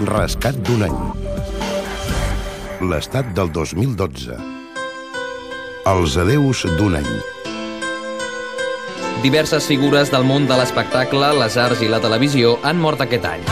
Rescat d'un any. L'estat del 2012. Els adeus d'un any. Diverses figures del món de l'espectacle, les arts i la televisió han mort aquest any.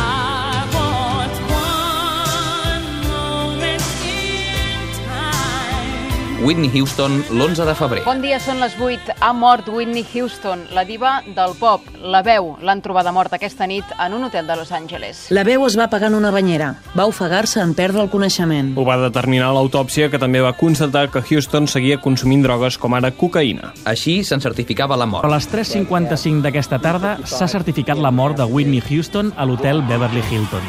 Whitney Houston, l'11 de febrer. Bon dia, són les 8. Ha mort Whitney Houston, la diva del pop. La veu l'han trobada morta aquesta nit en un hotel de Los Angeles. La veu es va apagar en una banyera. Va ofegar-se en perdre el coneixement. Ho va determinar l'autòpsia, que també va constatar que Houston seguia consumint drogues com ara cocaïna. Així se'n certificava la A mort. les 3.55 d'aquesta tarda s'ha certificat la mort de Whitney Houston a l'hotel Beverly Hilton.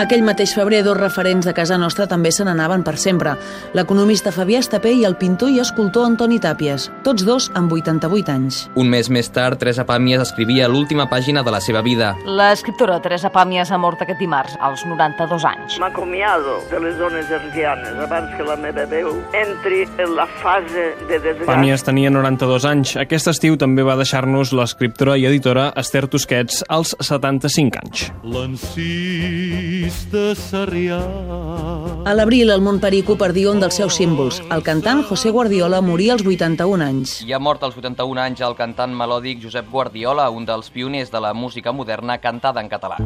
Aquell mateix febrer, dos referents de casa nostra també se n'anaven per sempre. L'economista Fabià Estapé i el pintor i escultor Antoni Tàpies, tots dos amb 88 anys. Un mes més tard, Teresa Pàmies escrivia l'última pàgina de la seva vida. L'escriptora Teresa Pàmies ha mort aquest dimarts, als 92 anys. M'acomiado de les zones hertzianes abans que la meva veu entri en la fase de desgast. Pàmies tenia 92 anys. Aquest estiu també va deixar-nos l'escriptora i editora Esther Tusquets als 75 anys. L'encís de Sarrià. A l'abril, el Montperico perdia un dels seus símbols. El cantant José Guardiola moria als 81 anys. I ha mort als 81 anys el cantant melòdic Josep Guardiola, un dels pioners de la música moderna cantada en català.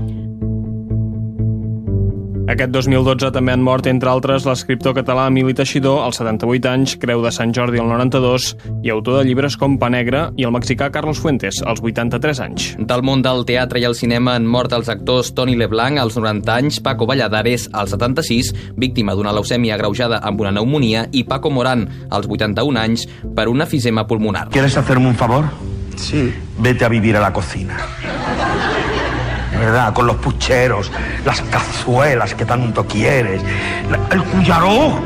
Aquest 2012 també han mort, entre altres, l'escriptor català Emili Teixidor, als 78 anys, Creu de Sant Jordi, al 92, i autor de llibres com Pa Negre, i el mexicà Carlos Fuentes, als 83 anys. Del món del teatre i el cinema han mort els actors Toni Leblanc, als 90 anys, Paco Valladares, als 76, víctima d'una leucèmia agreujada amb una pneumonia, i Paco Morán, als 81 anys, per un efisema pulmonar. ¿Quieres hacerme un favor? Sí. Vete a vivir a la cocina. Verdad, con los pucheros, las cazuelas que tanto quieres, el cullaró.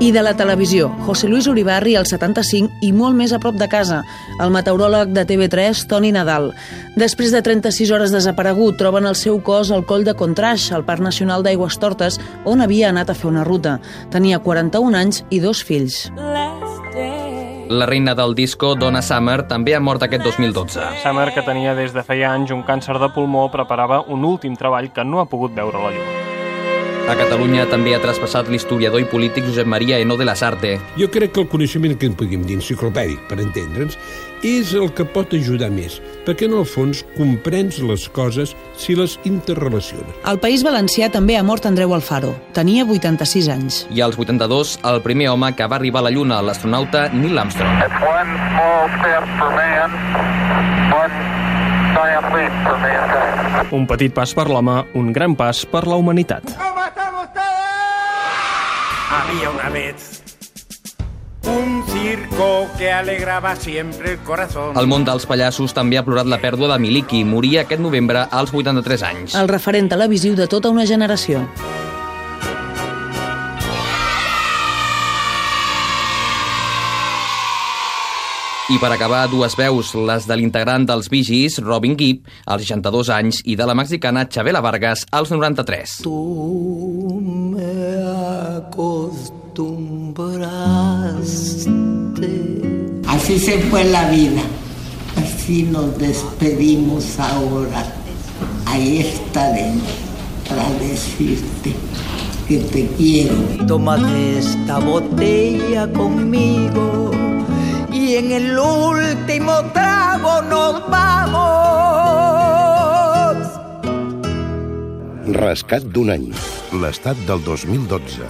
I de la televisió, José Luis Uribarri, al 75, i molt més a prop de casa, el meteoròleg de TV3, Toni Nadal. Després de 36 hores desaparegut, troben el seu cos al coll de Contraix, al Parc Nacional d'Aigües Tortes, on havia anat a fer una ruta. Tenia 41 anys i dos fills. Day. La reina del disco, Donna Summer, també ha mort aquest 2012. Summer, que tenia des de feia anys un càncer de pulmó, preparava un últim treball que no ha pogut veure la llum. A Catalunya també ha traspassat l'historiador i polític Josep Maria Eno de la Sarte. Jo crec que el coneixement que en podríem dir enciclopèdic, per entendre'ns, és el que pot ajudar més, perquè en el fons comprens les coses si les interrelaciones. Al País Valencià també ha mort Andreu Alfaro. Tenia 86 anys. I als 82, el primer home que va arribar a la Lluna, l'astronauta Neil Armstrong. It's one small step for man, one giant leap for mankind. Un petit pas per l'home, un gran pas per la humanitat. Había una vez un circo que alegraba siempre el corazón. El món dels pallassos també ha plorat la pèrdua de Miliki. Moria aquest novembre als 83 anys. El referent televisiu de tota una generació. I per acabar, dues veus, les de l'integrant dels Gees, Robin Gibb, als 62 anys, i de la mexicana Chabela Vargas, als 93. Tú me acostumbraste. Así se fue la vida. Así nos despedimos ahora. Ahí estaré para decirte que te quiero. Tómate esta botella conmigo y en el último trago nos vamos. Rescat d'un any. L'estat del 2012.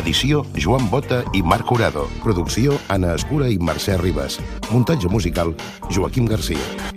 Edició Joan Bota i Marc Curado. Producció Anna Escura i Mercè Ribas. Muntatge musical Joaquim Garcia.